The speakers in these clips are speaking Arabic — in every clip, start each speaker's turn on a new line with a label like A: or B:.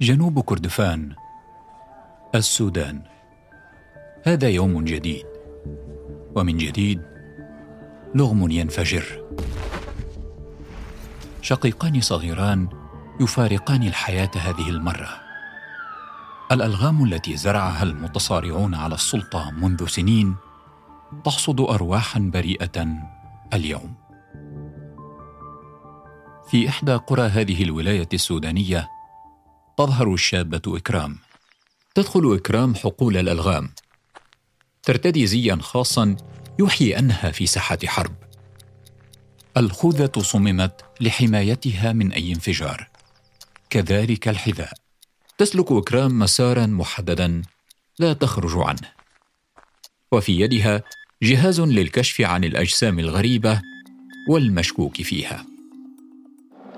A: جنوب كردفان السودان. هذا يوم جديد ومن جديد لغم ينفجر. شقيقان صغيران يفارقان الحياة هذه المرة. الألغام التي زرعها المتصارعون على السلطة منذ سنين تحصد ارواحا بريئة اليوم. في إحدى قرى هذه الولاية السودانية تظهر الشابة إكرام. تدخل إكرام حقول الألغام. ترتدي زيا خاصا يوحي أنها في ساحة حرب. الخوذة صممت لحمايتها من أي انفجار. كذلك الحذاء. تسلك إكرام مسارا محددا لا تخرج عنه. وفي يدها جهاز للكشف عن الأجسام الغريبة والمشكوك فيها.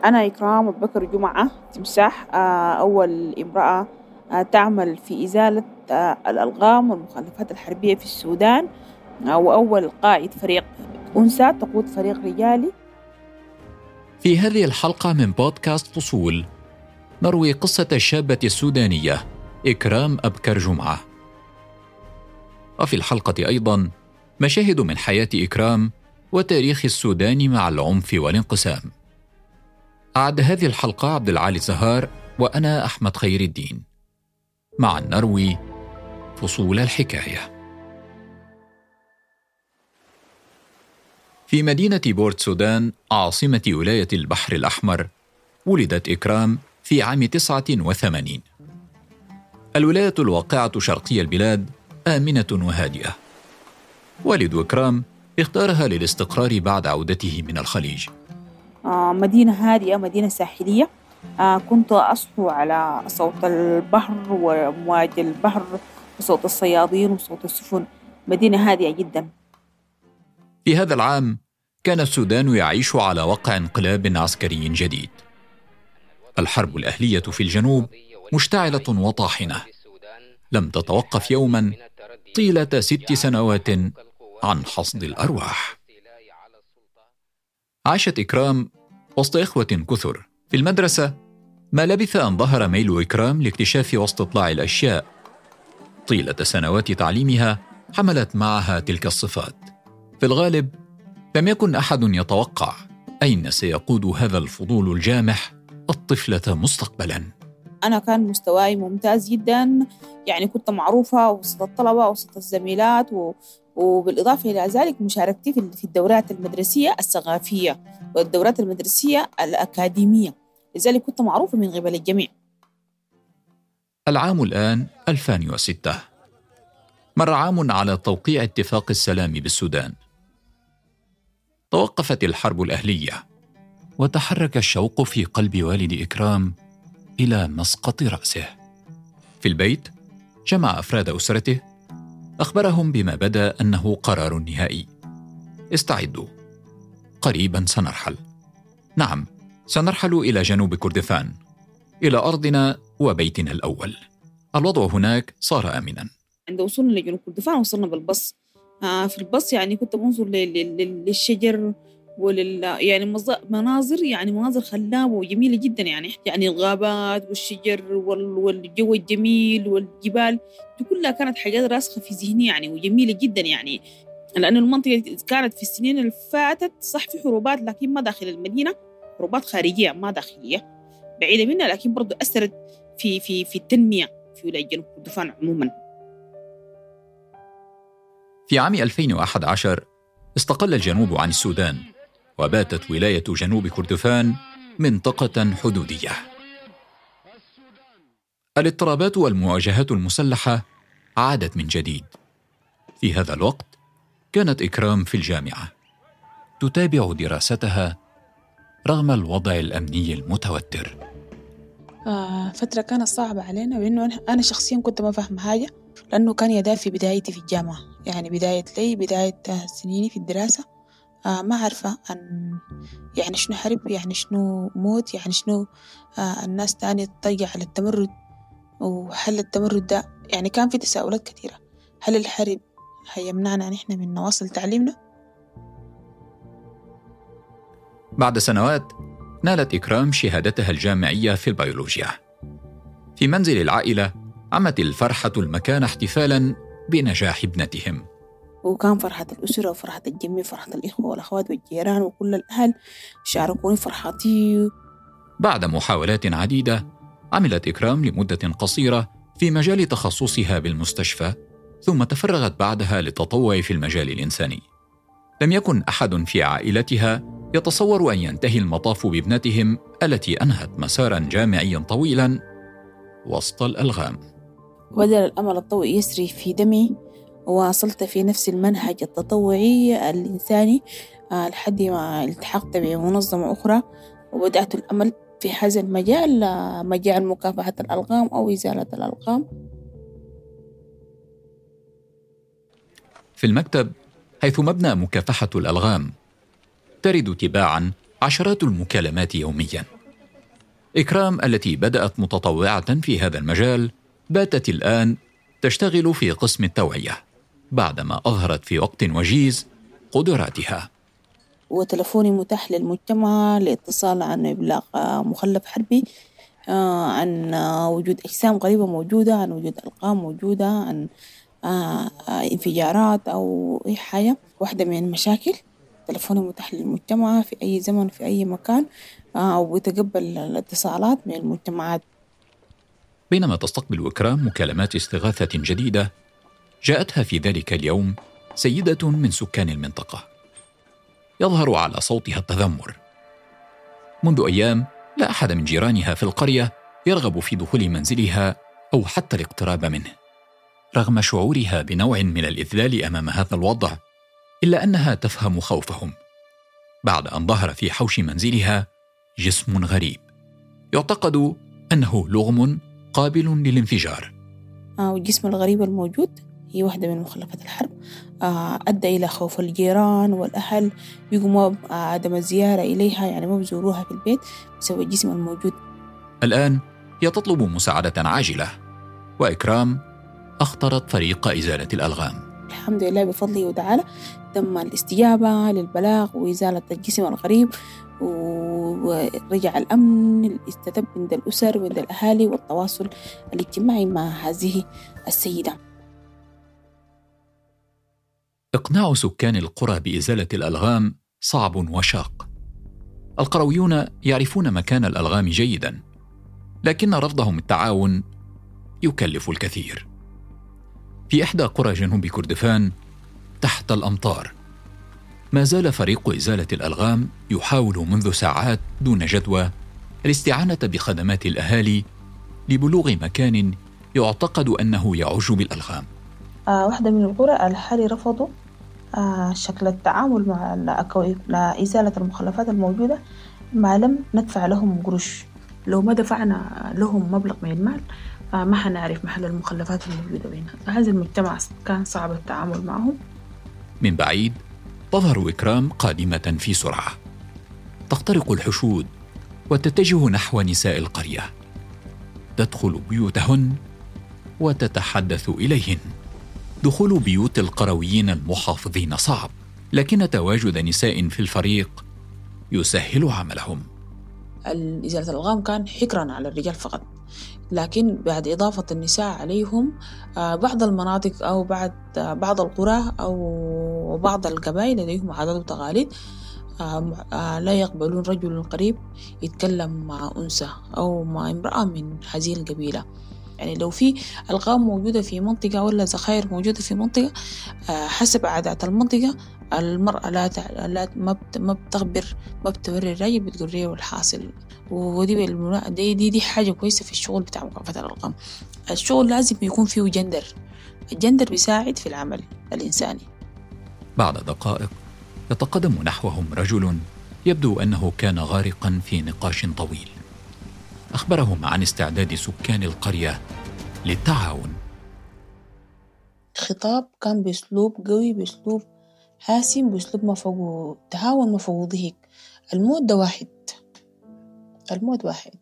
B: أنا إكرام أبو بكر جمعة تمساح آه، أول امرأة آه، تعمل في إزالة آه، الألغام والمخلفات الحربية في السودان وأول قائد فريق أنثى تقود فريق رجالي.
A: في هذه الحلقة من بودكاست فصول نروي قصة الشابة السودانية إكرام أبكر جمعة. وفي الحلقة أيضا مشاهد من حياة إكرام وتاريخ السودان مع العنف والانقسام. أعد هذه الحلقة عبد العالي زهار وأنا أحمد خير الدين. مع نروي فصول الحكاية. في مدينة بورت سودان عاصمة ولاية البحر الأحمر ولدت إكرام في عام 89 الولاية الواقعة شرقي البلاد آمنة وهادئة. والد إكرام اختارها للاستقرار بعد عودته من الخليج.
B: مدينة هادئة مدينة ساحلية. آه، كنت أصحو على صوت البحر ومواج البحر وصوت الصيادين وصوت السفن. مدينة هادئة جدا.
A: في هذا العام كان السودان يعيش على وقع انقلاب عسكري جديد. الحرب الأهلية في الجنوب مشتعلة وطاحنة. لم تتوقف يوما طيلة ست سنوات عن حصد الأرواح. عاشت إكرام وسط إخوة كثر. في المدرسة ما لبث أن ظهر ميل إكرام لاكتشاف واستطلاع الأشياء. طيلة سنوات تعليمها حملت معها تلك الصفات. في الغالب لم يكن أحد يتوقع أين سيقود هذا الفضول الجامح الطفلة مستقبلا.
B: أنا كان مستواي ممتاز جدا. يعني كنت معروفة وسط الطلبة وسط الزميلات. وبالإضافة إلى ذلك مشاركتي في الدورات المدرسية الثقافية والدورات المدرسية الأكاديمية. لذلك كنت معروفة من قبل الجميع.
A: العام الآن 2006 مر عام على توقيع اتفاق السلام بالسودان. توقفت الحرب الأهلية. وتحرك الشوق في قلب والد إكرام إلى مسقط رأسه. في البيت جمع أفراد أسرته أخبرهم بما بدا أنه قرار نهائي. استعدوا. قريبا سنرحل. نعم سنرحل إلى جنوب كردفان. إلى أرضنا وبيتنا الأول. الوضع هناك صار آمنا.
B: عند وصولنا لجنوب كردفان وصلنا بالبص. آه في البص يعني كنت بنظر للشجر ولل يعني مناظر يعني مناظر خلابة وجميلة جدا يعني يعني الغابات والشجر والجو الجميل والجبال. دي كلها كانت حاجات راسخة في ذهني يعني وجميلة جدا يعني. لأن المنطقة كانت في السنين اللي فاتت صح في حروبات لكن ما داخل المدينة. حروبات خارجية ما داخلية. بعيدة منها لكن برضو أثرت في في في التنمية في ولاية جنوب كردفان عموما.
A: في عام 2011 استقل الجنوب عن السودان. وباتت ولاية جنوب كردفان منطقة حدودية. الاضطرابات والمواجهات المسلحة عادت من جديد. في هذا الوقت كانت إكرام في الجامعة تتابع دراستها رغم الوضع الأمني المتوتر.
C: آه فترة كانت صعبة علينا لأنه أنا شخصيا كنت ما فاهم حاجة لأنه كان يدافع في بدايتي في الجامعة يعني بداية لي بداية سنيني في الدراسة ما عارفة أن يعني شنو حرب يعني شنو موت يعني شنو آه الناس تاني تضيع على التمرد. وحل التمرد ده يعني كان في تساؤلات كثيرة. هل الحرب هيمنعنا نحن من نواصل تعليمنا؟
A: بعد سنوات نالت إكرام شهادتها الجامعية في البيولوجيا. في منزل العائلة عمت الفرحة المكان احتفالا بنجاح ابنتهم.
B: وكان فرحة الأسرة وفرحة الجميع فرحة الإخوة والأخوات والجيران وكل الأهل شاركوني فرحتي
A: بعد محاولات عديدة عملت إكرام لمدة قصيرة في مجال تخصصها بالمستشفى ثم تفرغت بعدها للتطوع في المجال الإنساني. لم يكن أحد في عائلتها يتصور أن ينتهي المطاف بابنتهم التي أنهت مسارا جامعيا طويلا وسط الألغام.
B: بدل الأمل الطوئي يسري في دمي. وواصلت في نفس المنهج التطوعي الإنساني آه، لحد ما التحقت بمنظمة أخرى وبدأت الأمل في هذا المجال آه، مجال مكافحة الألغام أو إزالة الألغام
A: في المكتب حيث مبنى مكافحة الألغام ترد تباعا عشرات المكالمات يوميا. إكرام التي بدأت متطوعة في هذا المجال باتت الآن تشتغل في قسم التوعية. بعدما أظهرت في وقت وجيز قدراتها.
B: وتلفوني متاح للمجتمع لاتصال عن إبلاغ مخلف حربي آه، عن وجود أجسام غريبة موجودة عن وجود ألقام موجودة عن آه، انفجارات أو أي حاجة واحدة من المشاكل. تلفوني متاح للمجتمع في أي زمن في أي مكان آه، أو يتقبل الاتصالات من المجتمعات.
A: بينما تستقبل إكرام مكالمات استغاثة جديدة جاءتها في ذلك اليوم سيدة من سكان المنطقة. يظهر على صوتها التذمر. منذ أيام لا أحد من جيرانها في القرية يرغب في دخول منزلها أو حتى الاقتراب منه. رغم شعورها بنوع من الإذلال أمام هذا الوضع إلا أنها تفهم خوفهم. بعد أن ظهر في حوش منزلها جسم غريب. يعتقد أنه لغم قابل للانفجار.
B: آه، والجسم الغريب الموجود؟ هي واحدة من مخلفات الحرب. آه، أدى إلى خوف الجيران والأهل يقوموا عدم الزيارة إليها يعني ما بزوروها في البيت بسبب الجسم الموجود.
A: الآن هي تطلب مساعدة عاجلة. وإكرام أخطرت فريق إزالة الألغام.
B: الحمد لله بفضله وتعالى تم الاستجابة للبلاغ وإزالة الجسم الغريب ورجع الأمن استتب عند الأسر وعند الأهالي والتواصل الاجتماعي مع هذه السيدة.
A: إقناع سكان القرى بإزالة الألغام صعب وشاق. القرويون يعرفون مكان الألغام جيدا لكن رفضهم التعاون يكلف الكثير. في إحدى قرى جنوب كردفان تحت الأمطار ما زال فريق إزالة الألغام يحاول منذ ساعات دون جدوى الاستعانة بخدمات الأهالي لبلوغ مكان يعتقد أنه يعج بالألغام.
B: واحدة من القرى الأهالي رفضوا آه شكل التعامل مع إزالة المخلفات الموجودة ما لم ندفع لهم قروش. لو ما دفعنا لهم مبلغ من المال آه ما حنعرف محل المخلفات الموجودة بينها فهذا المجتمع كان صعب التعامل معهم.
A: من بعيد تظهر إكرام قادمة في سرعة. تخترق الحشود وتتجه نحو نساء القرية. تدخل بيوتهن وتتحدث إليهن. دخول بيوت القرويين المحافظين صعب لكن تواجد نساء في الفريق يسهل عملهم.
B: إزالة الألغام كان حكرا على الرجال فقط لكن بعد إضافة النساء عليهم آه، بعض المناطق أو بعد آه، بعض القرى أو بعض القبائل لديهم عادات وتقاليد آه، لا يقبلون رجل قريب يتكلم مع أنثى أو مع امرأة من هذه القبيلة. يعني لو في ألغام موجودة في منطقة ولا زخائر موجودة في منطقة حسب عادات المنطقة المرأة لا تع... لا ما بت... ما بتخبر ما بتوري الراجل بتوريه الحاصل ودي دي, دي دي حاجة كويسة في الشغل بتاع مكافحة الأرقام الشغل لازم يكون فيه جندر. الجندر بيساعد في العمل الإنساني.
A: بعد دقائق يتقدم نحوهم رجل يبدو أنه كان غارقا في نقاش طويل. أخبرهم عن استعداد سكان القرية للتعاون.
B: خطاب كان بأسلوب قوي بأسلوب حاسم بأسلوب ما فوقه تهاون ضحك. الموت ده واحد. الموت واحد.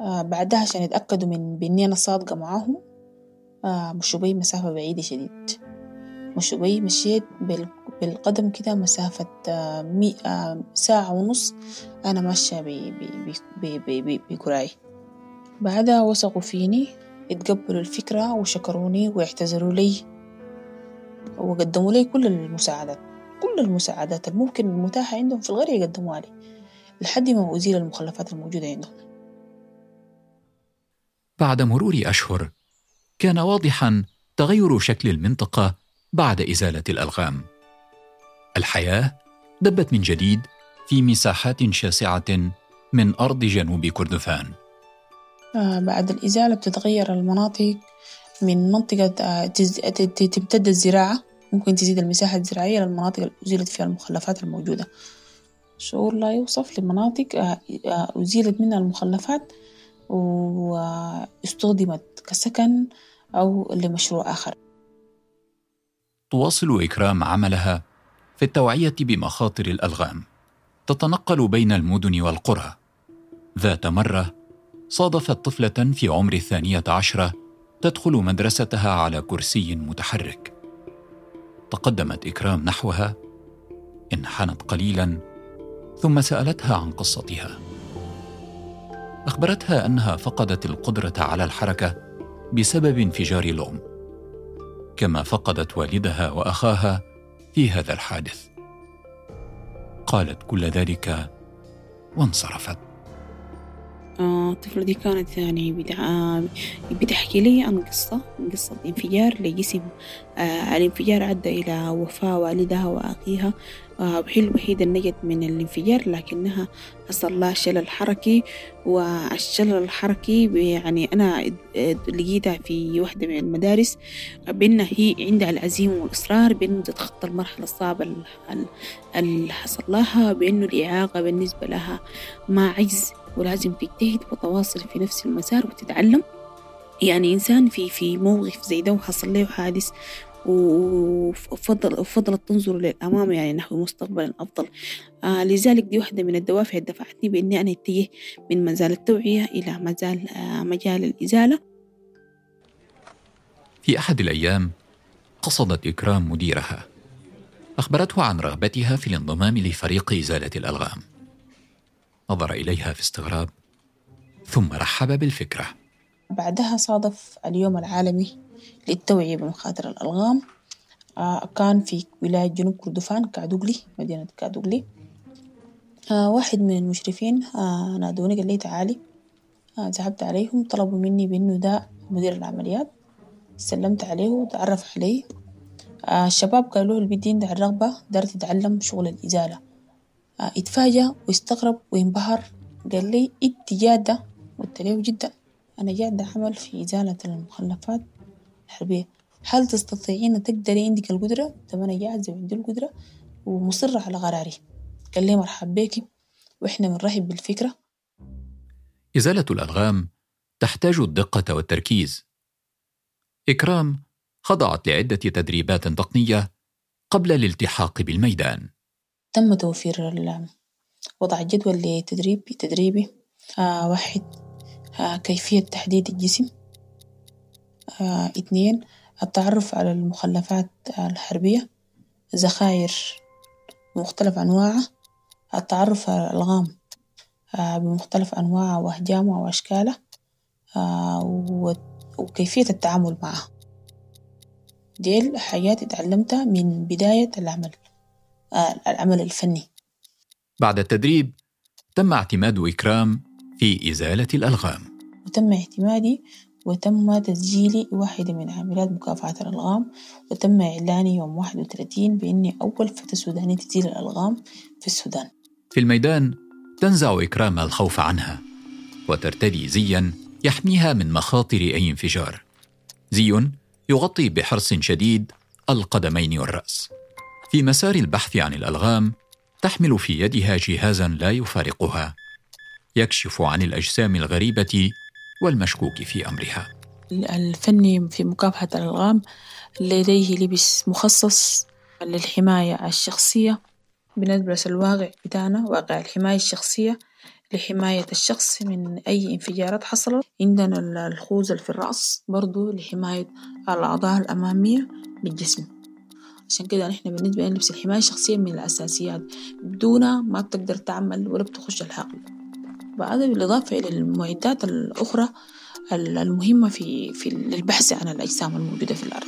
B: آه بعدها عشان يتأكدوا من بإني أنا صادقة معاهم آه مشوا بي مسافة بعيدة شديد. مشوا بي مشيت بالقدم كده مسافة آه ساعة ونص أنا ماشية بكراعي بعدها وثقوا فيني اتقبلوا الفكرة وشكروني واعتذروا لي وقدموا لي كل المساعدات كل المساعدات الممكن المتاحة عندهم في القرية قدموها لي لحد ما أزيل المخلفات الموجودة عندهم.
A: بعد مرور أشهر كان واضحا تغير شكل المنطقة بعد إزالة الألغام. الحياة دبت من جديد في مساحات شاسعة من أرض جنوب كردفان.
B: آه بعد الإزالة بتتغير المناطق من منطقة آه تمتد الزراعة ممكن تزيد المساحة الزراعية للمناطق اللي أزيلت فيها المخلفات الموجودة. شعور لا يوصف لمناطق آه، أزيلت منها المخلفات واستخدمت كسكن أو لمشروع آخر.
A: تواصل إكرام عملها في التوعية بمخاطر الألغام. تتنقل بين المدن والقرى. ذات مرة صادفت طفلة في عمر الثانية عشرة تدخل مدرستها على كرسي متحرك. تقدمت إكرام نحوها. انحنت قليلا ثم سألتها عن قصتها. أخبرتها أنها فقدت القدرة على الحركة بسبب انفجار الأم كما فقدت والدها وأخاها في هذا الحادث؟ قالت كل ذلك وانصرفت.
D: آه، الطفلة دي كانت يعني آه، بتحكي لي عن قصة قصة انفجار لجسم آه، الانفجار أدى إلى وفاة والدها وأخيها. وهي الوحيدة نجت من الانفجار لكنها حصل لها شلل حركي والشلل الحركي يعني أنا لقيتها في واحدة من المدارس بأنها هي عندها العزيمة والإصرار بأنه تتخطى المرحلة الصعبة اللي حصل لها بأنه الإعاقة بالنسبة لها ما عجز ولازم تجتهد وتواصل في نفس المسار وتتعلم. يعني إنسان في في موقف زي ده وحصل له حادث وفضل وفضلت تنظر للأمام يعني نحو مستقبل أفضل. آه لذلك دي واحدة من الدوافع اللي دفعتني بإني أنا أتجه من مجال التوعية إلى مجال آه مجال الإزالة.
A: في أحد الأيام قصدت إكرام مديرها أخبرته عن رغبتها في الانضمام لفريق إزالة الألغام. نظر إليها في استغراب ثم رحب بالفكرة.
B: بعدها صادف اليوم العالمي للتوعية بمخاطر الألغام. آه، كان في ولاية جنوب كردفان كادوغلي مدينة كادوغلي. آه، واحد من المشرفين آه، نادوني قال لي تعالي. ذهبت عليهم طلبوا مني بأنه ده مدير العمليات. سلمت عليه وتعرف علي الشباب قالوا له بدي عندها الرغبة دار تتعلم شغل الإزالة. اتفاجأ واستغرب وانبهر قال لي انت جادة قلت له جدا أنا جادة أعمل في إزالة المخلفات. الحربية هل تستطيعين تقدري عندك القدرة؟ طب أنا جاهزة وعندي القدرة ومصرة على قراري قال لي مرحب بيكي وإحنا بنرحب بالفكرة.
A: إزالة الألغام تحتاج الدقة والتركيز. إكرام خضعت لعدة تدريبات تقنية قبل الالتحاق بالميدان.
B: تم توفير وضع جدول لتدريبي تدريبي. آه واحد آه كيفية تحديد الجسم. آه اثنين التعرف على المخلفات الحربية ذخائر بمختلف أنواعها التعرف على الألغام آه بمختلف أنواعها وأحجامها وأشكالها آه وكيفية التعامل معها. ديل حاجات اتعلمتها من بداية العمل آه العمل الفني.
A: بعد التدريب تم اعتماد إكرام في إزالة الألغام.
B: وتم اعتمادي وتم تسجيلي واحدة من عاملات مكافحة الألغام وتم إعلاني يوم 31 بإني أول فتاة سودانية تزيل الألغام في السودان.
A: في الميدان تنزع إكرام الخوف عنها وترتدي زيا يحميها من مخاطر أي انفجار. زي يغطي بحرص شديد القدمين والرأس. في مسار البحث عن الألغام تحمل في يدها جهازا لا يفارقها. يكشف عن الأجسام الغريبة والمشكوك في أمرها.
B: الفني في مكافحة الألغام لديه لبس مخصص للحماية الشخصية. بنلبس الواقع بتاعنا واقع الحماية الشخصية لحماية الشخص من أي انفجارات حصلت. عندنا الخوذة في الرأس برضو لحماية الأعضاء الأمامية للجسم عشان كده نحن بالنسبة لنا لبس الحماية الشخصية من الأساسيات. بدونها ما بتقدر تعمل ولا بتخش الحقل. هذا بالإضافة إلى المعدات الأخرى المهمة في في البحث عن الأجسام الموجودة في الأرض.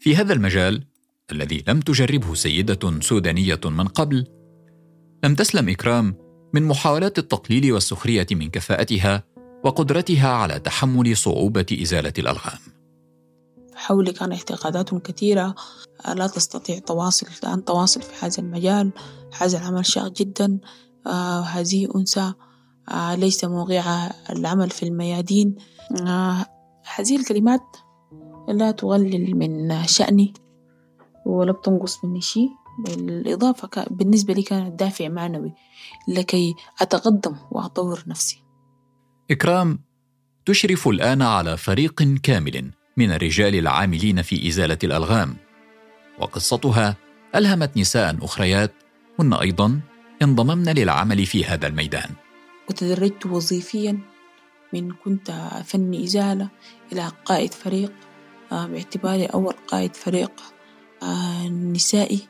A: في هذا المجال الذي لم تجربه سيدة سودانية من قبل لم تسلم إكرام من محاولات التقليل والسخرية من كفاءتها وقدرتها على تحمل صعوبة إزالة الألغام.
B: حولي كان اعتقادات كثيرة لا تستطيع تواصل أن تواصل في هذا المجال. هذا العمل شاق جدا. آه هذه أنثى آه ليس موقعها العمل في الميادين. آه هذه الكلمات لا تقلل من شأني ولا بتنقص مني شيء. بالإضافة بالنسبة لي كانت دافع معنوي لكي أتقدم وأطور نفسي.
A: إكرام تشرف الآن على فريق كامل من الرجال العاملين في إزالة الألغام. وقصتها ألهمت نساء أخريات هن أيضا انضممن للعمل في هذا الميدان.
B: وتدرجت وظيفيا من كنت فني إزالة إلى قائد فريق آه، باعتباري أول قائد فريق آه، نسائي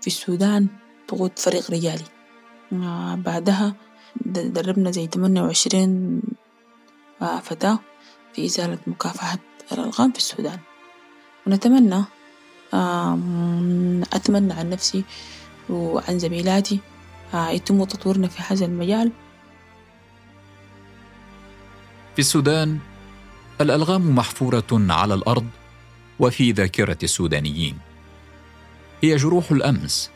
B: في السودان تقود فريق رجالي. آه، بعدها دربنا زي 28 فتاة في إزالة مكافحة الألغام في السودان. ونتمنى أتمنى عن نفسي وعن زميلاتي يتم تطويرنا في هذا المجال.
A: في السودان الألغام محفورة على الأرض وفي ذاكرة السودانيين. هي جروح الأمس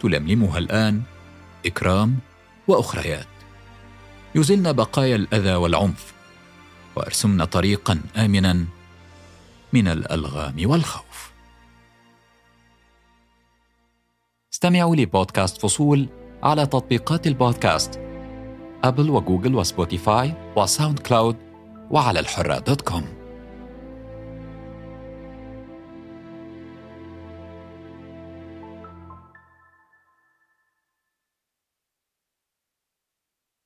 A: تلملمها الآن إكرام وأخريات. يزلن بقايا الأذى والعنف وأرسمن طريقا آمنا من الألغام والخوف. استمعوا لبودكاست فصول على تطبيقات البودكاست Apple و Google و Spotify و SoundCloud وعلى الحرة dot com.